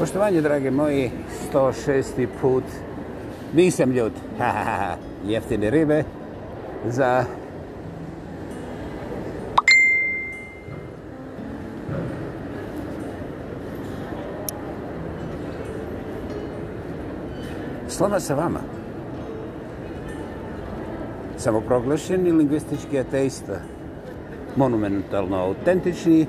Poštovanje, drage moji, 106. put. Nisam ljud. Jeftine ribe za... Slava sa vama. Samoproglašeni lingvistički ateista. Monumentalno autentični.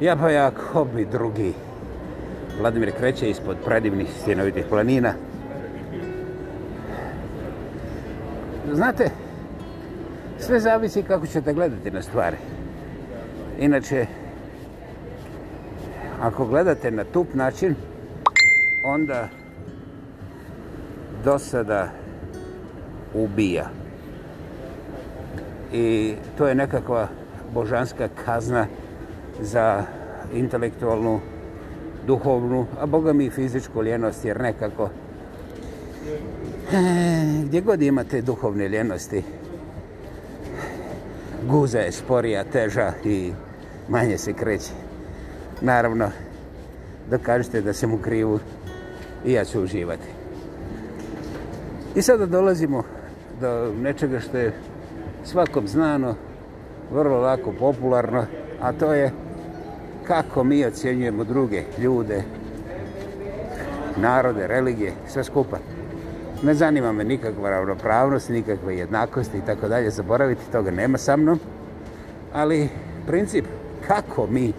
Ja pa jak hobi drugi. Drugi. Vladimir kreće ispod predivnih stjenovitih planina. Znate, sve zavisi kako ćete gledati na stvari. Inače, ako gledate na tup način, onda dosada ubija. I to je nekakva božanska kazna za intelektualnu duhovnu, a Boga mi i fizičku ljenost, jer nekako e, gdje god imate duhovne ljenosti, guza je sporija, teža i manje se kreće. Naravno, dokažete da sam u krivu i ja ću uživati. I sada dolazimo do nečega što je svakom znano, vrlo lako popularno, a to je kako mi ocjenjujemo druge ljude, narode, religije, sve skupa. Ne zanima me nikakva ravnopravnost, nikakva jednakost i tako dalje, zaboraviti toga nema sa mnom, ali princip kako mi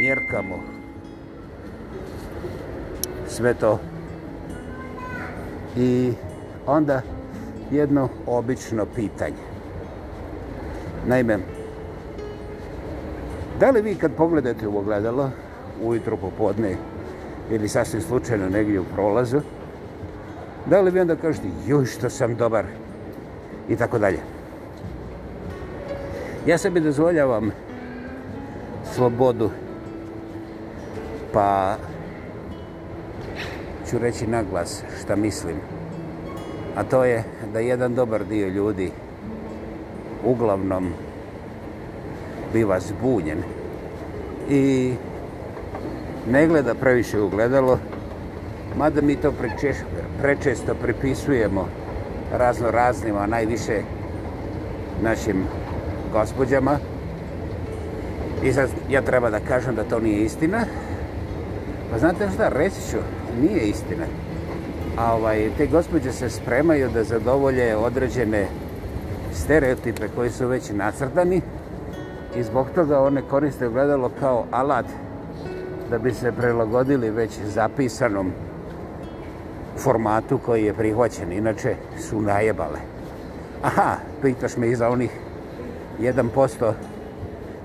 mjerkamo sve to i onda jedno obično pitanje. Naime, Da li vi kad pogledate u ogledalo, ujutro, popodne, ili sasvim slučajno negdje u prolazu, da li vi onda kažete, joj što sam dobar, i tako dalje. Ja sebi dozvoljavam slobodu, pa ću reći naglas šta mislim. A to je da jedan dobar dio ljudi uglavnom biva zbunjen i ne gleda previše u gledalo, mada mi to prečeš, prečesto pripisujemo razno raznima, najviše našim gospođama. I sad ja treba da kažem da to nije istina. Pa znate šta, reći ću, nije istina. A ovaj, te gospođe se spremaju da zadovolje određene stereotipe koji su već nacrtani, i zbog toga one koriste ogledalo kao alat da bi se prelagodili već zapisanom formatu koji je prihvaćen. Inače su najebale. Aha, pitaš me i za onih 1%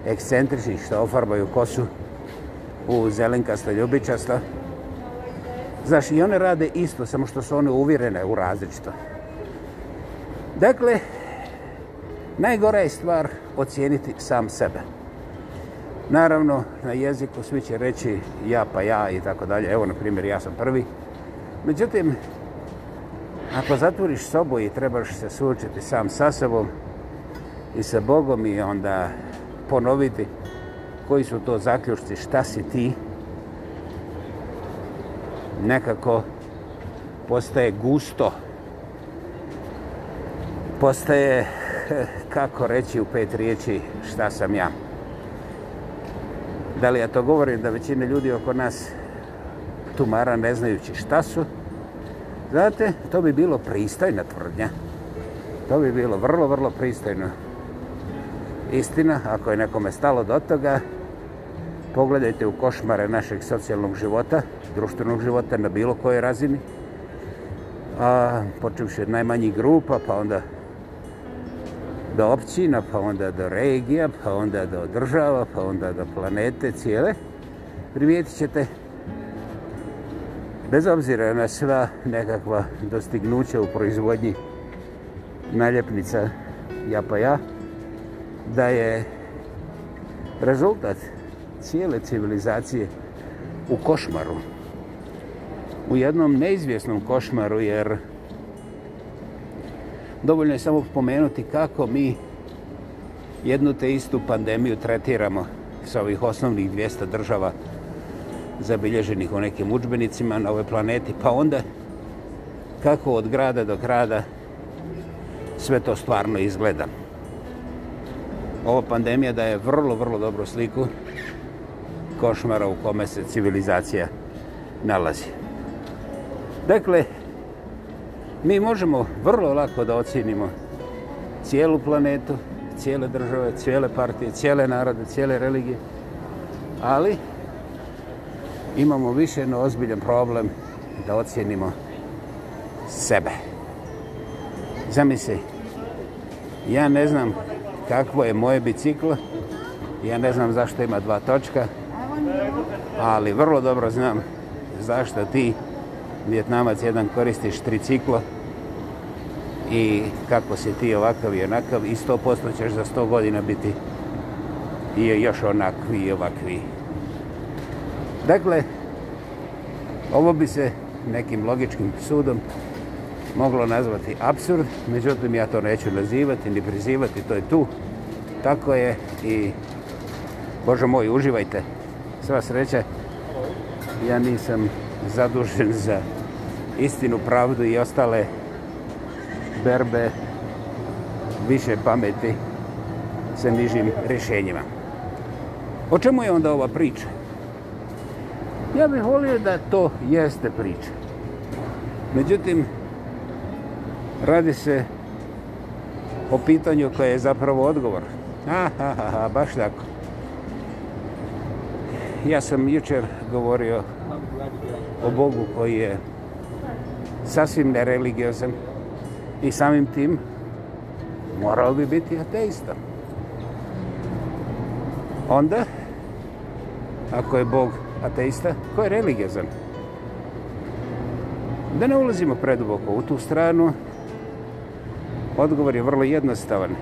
ekscentričnih što ofarbaju kosu u zelenkasto ljubičasto. Znaš, i one rade isto, samo što su one uvirene u različito. Dakle, Najgora je stvar ocijeniti sam sebe. Naravno, na jeziku svi će reći ja pa ja i tako dalje. Evo, na primjer, ja sam prvi. Međutim, ako zatvoriš sobu i trebaš se suočiti sam sa sobom i sa Bogom i onda ponoviti koji su to zaključci, šta si ti, nekako postaje gusto, postaje kako reći u pet riječi šta sam ja. Da li ja to govorim da većine ljudi oko nas tumara ne znajući šta su? Znate, to bi bilo pristojna tvrdnja. To bi bilo vrlo, vrlo pristojno. Istina, ako je nekome stalo do toga, pogledajte u košmare našeg socijalnog života, društvenog života na bilo kojoj razini, a počevši od najmanjih grupa, pa onda do općina, pa onda do regija, pa onda do država, pa onda do planete cijele, primijetit ćete bez obzira na sva nekakva dostignuća u proizvodnji naljepnica ja pa ja, da je rezultat cijele civilizacije u košmaru. U jednom neizvjesnom košmaru, jer Dovoljno je samo pomenuti kako mi jednu te istu pandemiju tretiramo sa ovih osnovnih 200 država zabilježenih u nekim učbenicima na ovoj planeti, pa onda kako od grada do grada sve to stvarno izgleda. Ova pandemija daje vrlo, vrlo dobru sliku košmara u kome se civilizacija nalazi. Dakle, Mi možemo vrlo lako da ocenimo cijelu planetu, cijele države, cijele partije, cijele narode, cijele religije, ali imamo više jedno ozbiljan problem da ocenimo sebe. Zamisli, ja ne znam kakvo je moje biciklo, ja ne znam zašto ima dva točka, ali vrlo dobro znam zašto ti, vjetnamac, jedan koristiš triciklo, ciklo, i kako si ti ovakav i onakav i sto posto ćeš za sto godina biti i još onakvi i ovakvi. Dakle, ovo bi se nekim logičkim sudom moglo nazvati absurd, međutim ja to neću nazivati ni prizivati, to je tu. Tako je i Bože moj, uživajte. Sva sreća. Ja nisam zadužen za istinu, pravdu i ostale berbe, više pameti sa nižim rješenjima. O čemu je onda ova priča? Ja bih volio da to jeste priča. Međutim, radi se o pitanju koje je zapravo odgovor. Ha, ha, ha, baš tako. Ja sam jučer govorio o Bogu koji je sasvim nereligiozan. religiozan i samim tim morao bi biti ateista. Onda, ako je Bog ateista, ko je religijazan? Da ne ulazimo preduboko u tu stranu, odgovor je vrlo jednostavan.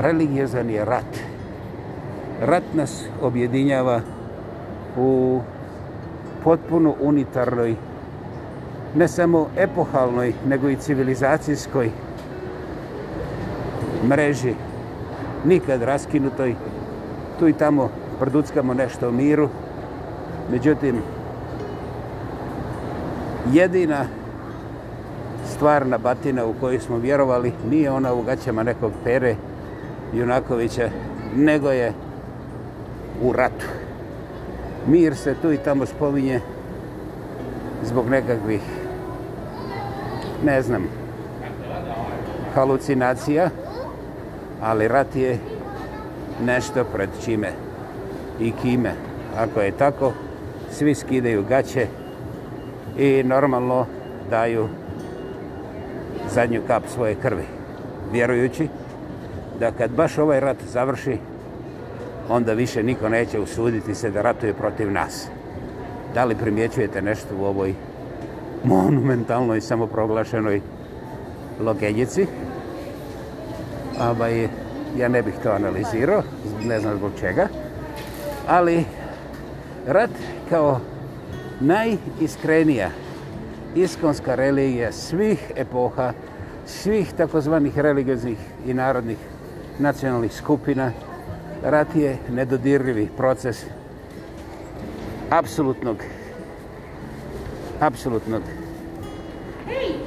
Religijazan je rat. Rat nas objedinjava u potpuno unitarnoj ne samo epohalnoj, nego i civilizacijskoj mreži, nikad raskinutoj. Tu i tamo produckamo nešto o miru. Međutim, jedina stvarna batina u kojoj smo vjerovali nije ona u gaćama nekog pere Junakovića, nego je u ratu. Mir se tu i tamo spominje zbog nekakvih ne znam, halucinacija, ali rat je nešto pred čime i kime. Ako je tako, svi skidaju gaće i normalno daju zadnju kap svoje krvi, vjerujući da kad baš ovaj rat završi, onda više niko neće usuditi se da ratuje protiv nas. Da li primjećujete nešto u ovoj monumentalnoj samoproglašenoj Lokeljici. Ovaj, ja ne bih to analizirao, ne znam zbog čega, ali rat kao najiskrenija iskonska religija svih epoha, svih takozvanih religioznih i narodnih nacionalnih skupina, rat je nedodirljivi proces apsolutnog Apsolutno. Hej!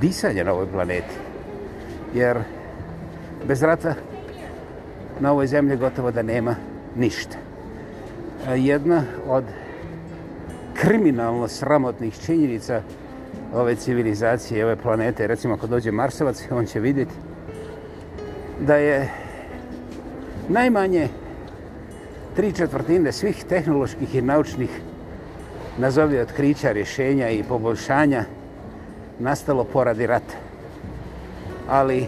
Disanje na ovoj planeti. Jer bez rata na ovoj zemlji gotovo da nema ništa. E, jedna od kriminalno sramotnih činjenica ove civilizacije, ove planete, recimo ako dođe Marsovac, on će vidjeti da je najmanje tri četvrtine svih tehnoloških i naučnih nazovlje otkrića, rješenja i poboljšanja nastalo poradi rata. Ali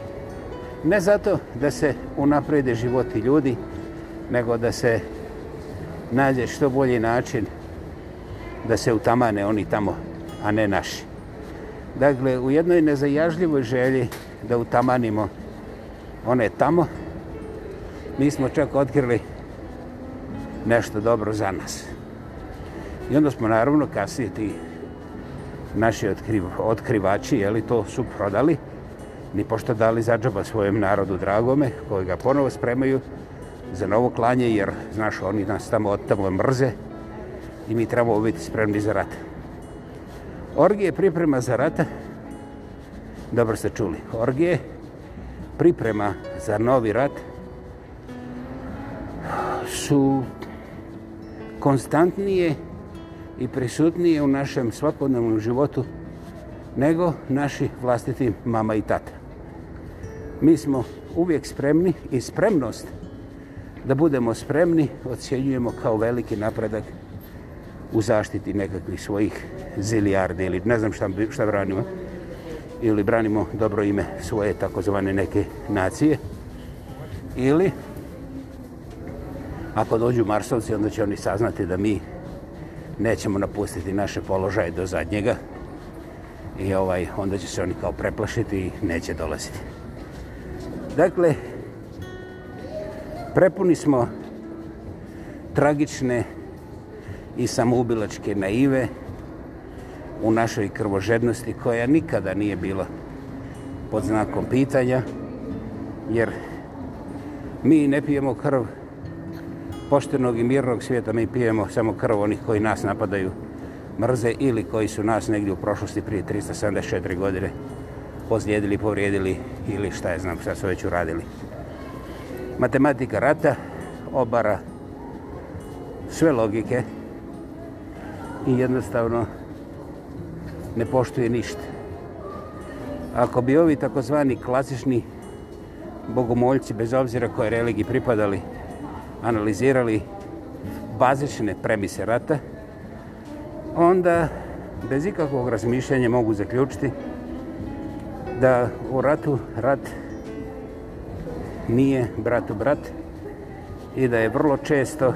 ne zato da se unaprede životi ljudi, nego da se nađe što bolji način da se utamane oni tamo, a ne naši. Dakle, u jednoj nezajažljivoj želji da utamanimo one tamo, mi smo čak otkrili nešto dobro za nas. I onda smo naravno kasnije ti naši otkriv, otkrivači, jeli to su prodali, ni pošto dali za džaba svojem narodu dragome, koji ga ponovo spremaju za novo klanje, jer, znaš, oni nas tamo od tamo mrze i mi trebamo biti spremni za rat. Orgije priprema za rata, dobro ste čuli, orgije priprema za novi rat su konstantnije uh, i prisutnije u našem svakodnevnom životu nego naši vlastiti mama i tata. Mi smo uvijek spremni i spremnost da budemo spremni ocjenjujemo kao veliki napredak u zaštiti nekakvih svojih zilijardi ili ne znam šta, šta branimo ili branimo dobro ime svoje takozvane neke nacije ili ako dođu marsovci onda će oni saznati da mi nećemo napustiti naše položaje do zadnjega i ovaj onda će se oni kao preplašiti i neće dolaziti. Dakle, prepuni smo tragične i samoubilačke naive u našoj krvožednosti koja nikada nije bila pod znakom pitanja jer mi ne pijemo krv poštenog i mirnog svijeta mi pijemo samo krv onih koji nas napadaju mrze ili koji su nas negdje u prošlosti prije 374 godine pozlijedili, povrijedili ili šta je znam šta su već uradili. Matematika rata obara sve logike i jednostavno ne poštuje ništa. Ako bi ovi takozvani klasični bogomoljci bez obzira koje religiji pripadali analizirali bazične premise rata, onda bez ikakvog razmišljanja mogu zaključiti da u ratu rat nije bratu brat i da je vrlo često,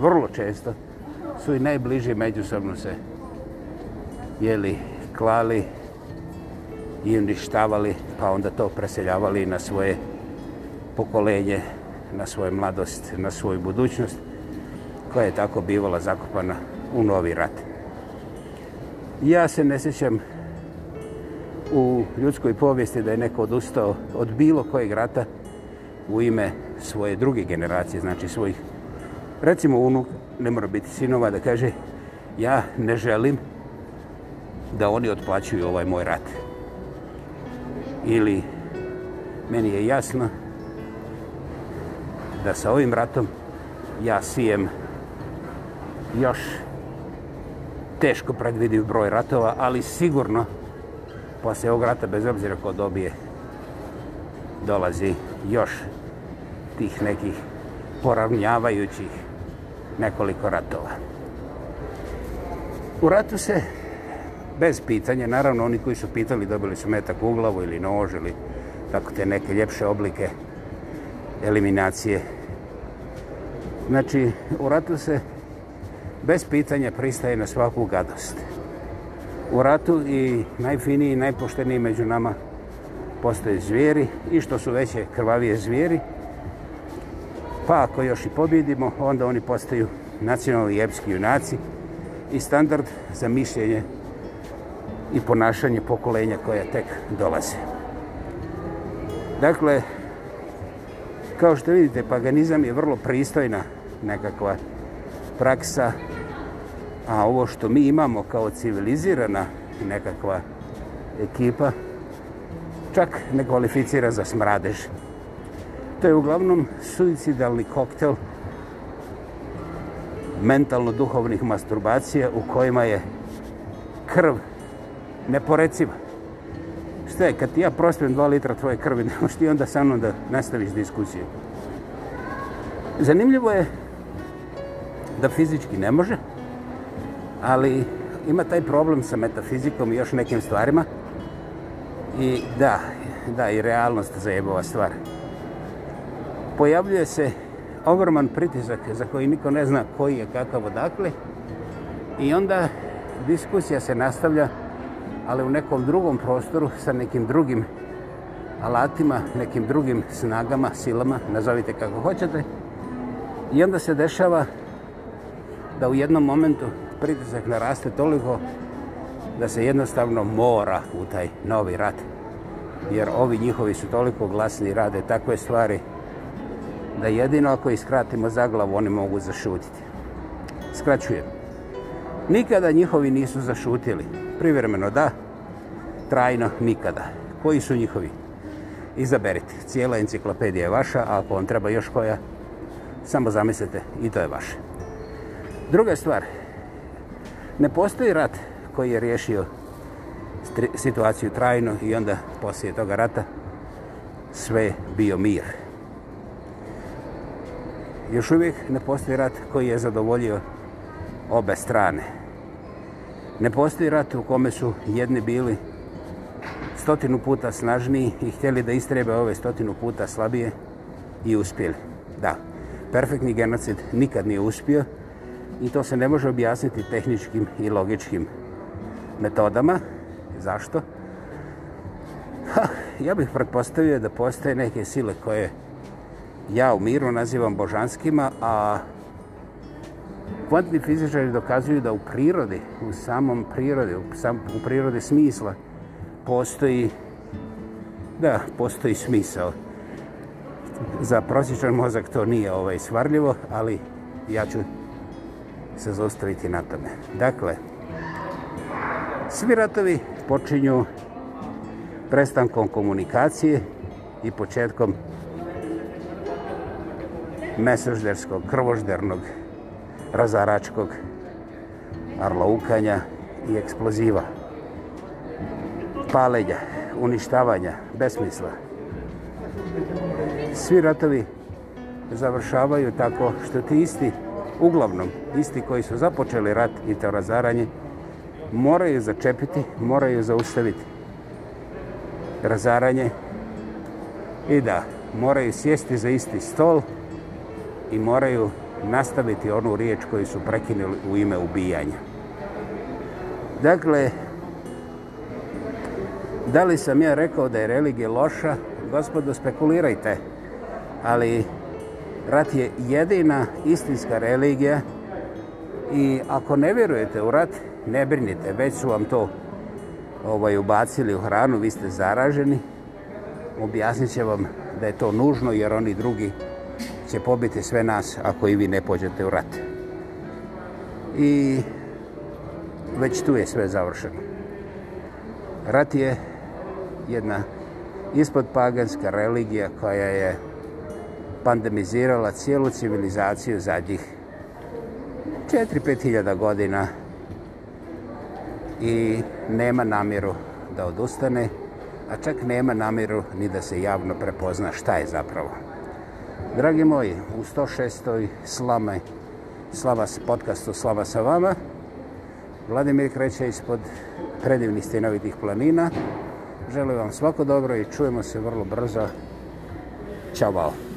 vrlo često su i najbliži međusobno se jeli klali i uništavali pa onda to preseljavali na svoje pokolenje na svoju mladost, na svoju budućnost, koja je tako bivala zakopana u novi rat. Ja se ne sjećam u ljudskoj povijesti da je neko odustao od bilo kojeg rata u ime svoje druge generacije, znači svojih, recimo unuk, ne mora biti sinova, da kaže ja ne želim da oni otplaćuju ovaj moj rat. Ili meni je jasno da sa ovim ratom ja sijem još teško predvidio broj ratova, ali sigurno poslije ovog rata, bez obzira ko dobije, dolazi još tih nekih poravnjavajućih nekoliko ratova. U ratu se, bez pitanja, naravno oni koji su pitali dobili su metak u glavu ili nož ili tako te neke ljepše oblike eliminacije. Znači, u ratu se bez pitanja pristaje na svaku gadost. U ratu i najfiniji i najpošteniji među nama postoje zvijeri i što su veće krvavije zvijeri, pa ako još i pobjedimo, onda oni postaju nacionalni jepski junaci i standard za mišljenje i ponašanje pokolenja koja tek dolaze. Dakle, kao što vidite, paganizam je vrlo pristojna nekakva praksa, a ovo što mi imamo kao civilizirana nekakva ekipa, čak ne kvalificira za smradež. To je uglavnom suicidalni koktel mentalno-duhovnih masturbacija u kojima je krv neporeciva šta je, kad ti ja prospijem dva litra tvoje krvi, ne možeš ti onda sa mnom da nastaviš diskusiju. Zanimljivo je da fizički ne može, ali ima taj problem sa metafizikom i još nekim stvarima. I da, da, i realnost zajebova stvar. Pojavljuje se ogroman pritisak za koji niko ne zna koji je kakav odakle i onda diskusija se nastavlja ali u nekom drugom prostoru sa nekim drugim alatima, nekim drugim snagama, silama, nazovite kako hoćete. I onda se dešava da u jednom momentu pritisak naraste toliko da se jednostavno mora u taj novi rat. Jer ovi njihovi su toliko glasni i rade takve stvari da jedino ako iskratimo zaglavu oni mogu zašutiti. Skraćujem. Nikada njihovi nisu zašutili privremeno da, trajno nikada. Koji su njihovi? Izaberite. Cijela enciklopedija je vaša, a ako vam treba još koja, samo zamislite i to je vaše. Druga stvar, ne postoji rat koji je riješio situaciju trajno i onda poslije toga rata sve bio mir. Još uvijek ne postoji rat koji je zadovoljio obe strane. Ne postoji rat u kome su jedni bili stotinu puta snažniji i htjeli da istrebe ove stotinu puta slabije i uspjeli. Da, perfektni genocid nikad nije uspio i to se ne može objasniti tehničkim i logičkim metodama. Zašto? Ha, ja bih pretpostavio da postoje neke sile koje ja u miru nazivam božanskima, a kvantni fizičari dokazuju da u prirodi, u samom prirodi, u, sam, u prirodi smisla, postoji, da, postoji smisao. Za prosječan mozak to nije ovaj svarljivo, ali ja ću se zostaviti na tome. Dakle, svi ratovi počinju prestankom komunikacije i početkom mesožderskog, krvožderskog razaračkog arlaukanja i eksploziva. Palenja, uništavanja, besmisla. Svi ratovi završavaju tako što ti isti, uglavnom isti koji su započeli rat i to razaranje, moraju začepiti, moraju zaustaviti razaranje i da moraju sjesti za isti stol i moraju nastaviti onu riječ koju su prekinuli u ime ubijanja. Dakle, da li sam ja rekao da je religija loša? Gospodo, spekulirajte. Ali rat je jedina istinska religija i ako ne vjerujete u rat, ne brinite, već su vam to ovaj, ubacili u hranu, vi ste zaraženi. Objasnit će vam da je to nužno jer oni drugi će pobiti sve nas ako i vi ne pođete u rat. I već tu je sve završeno. Rat je jedna ispodpaganska religija koja je pandemizirala cijelu civilizaciju zadnjih 4-5 hiljada godina i nema namjeru da odustane, a čak nema namjeru ni da se javno prepozna šta je zapravo. Dragi moji, u 106. slame, slava se podcastu, slava sa vama. Vladimir kreće ispod predivnih stenovitih planina. Želim vam svako dobro i čujemo se vrlo brzo. Ćao, bao.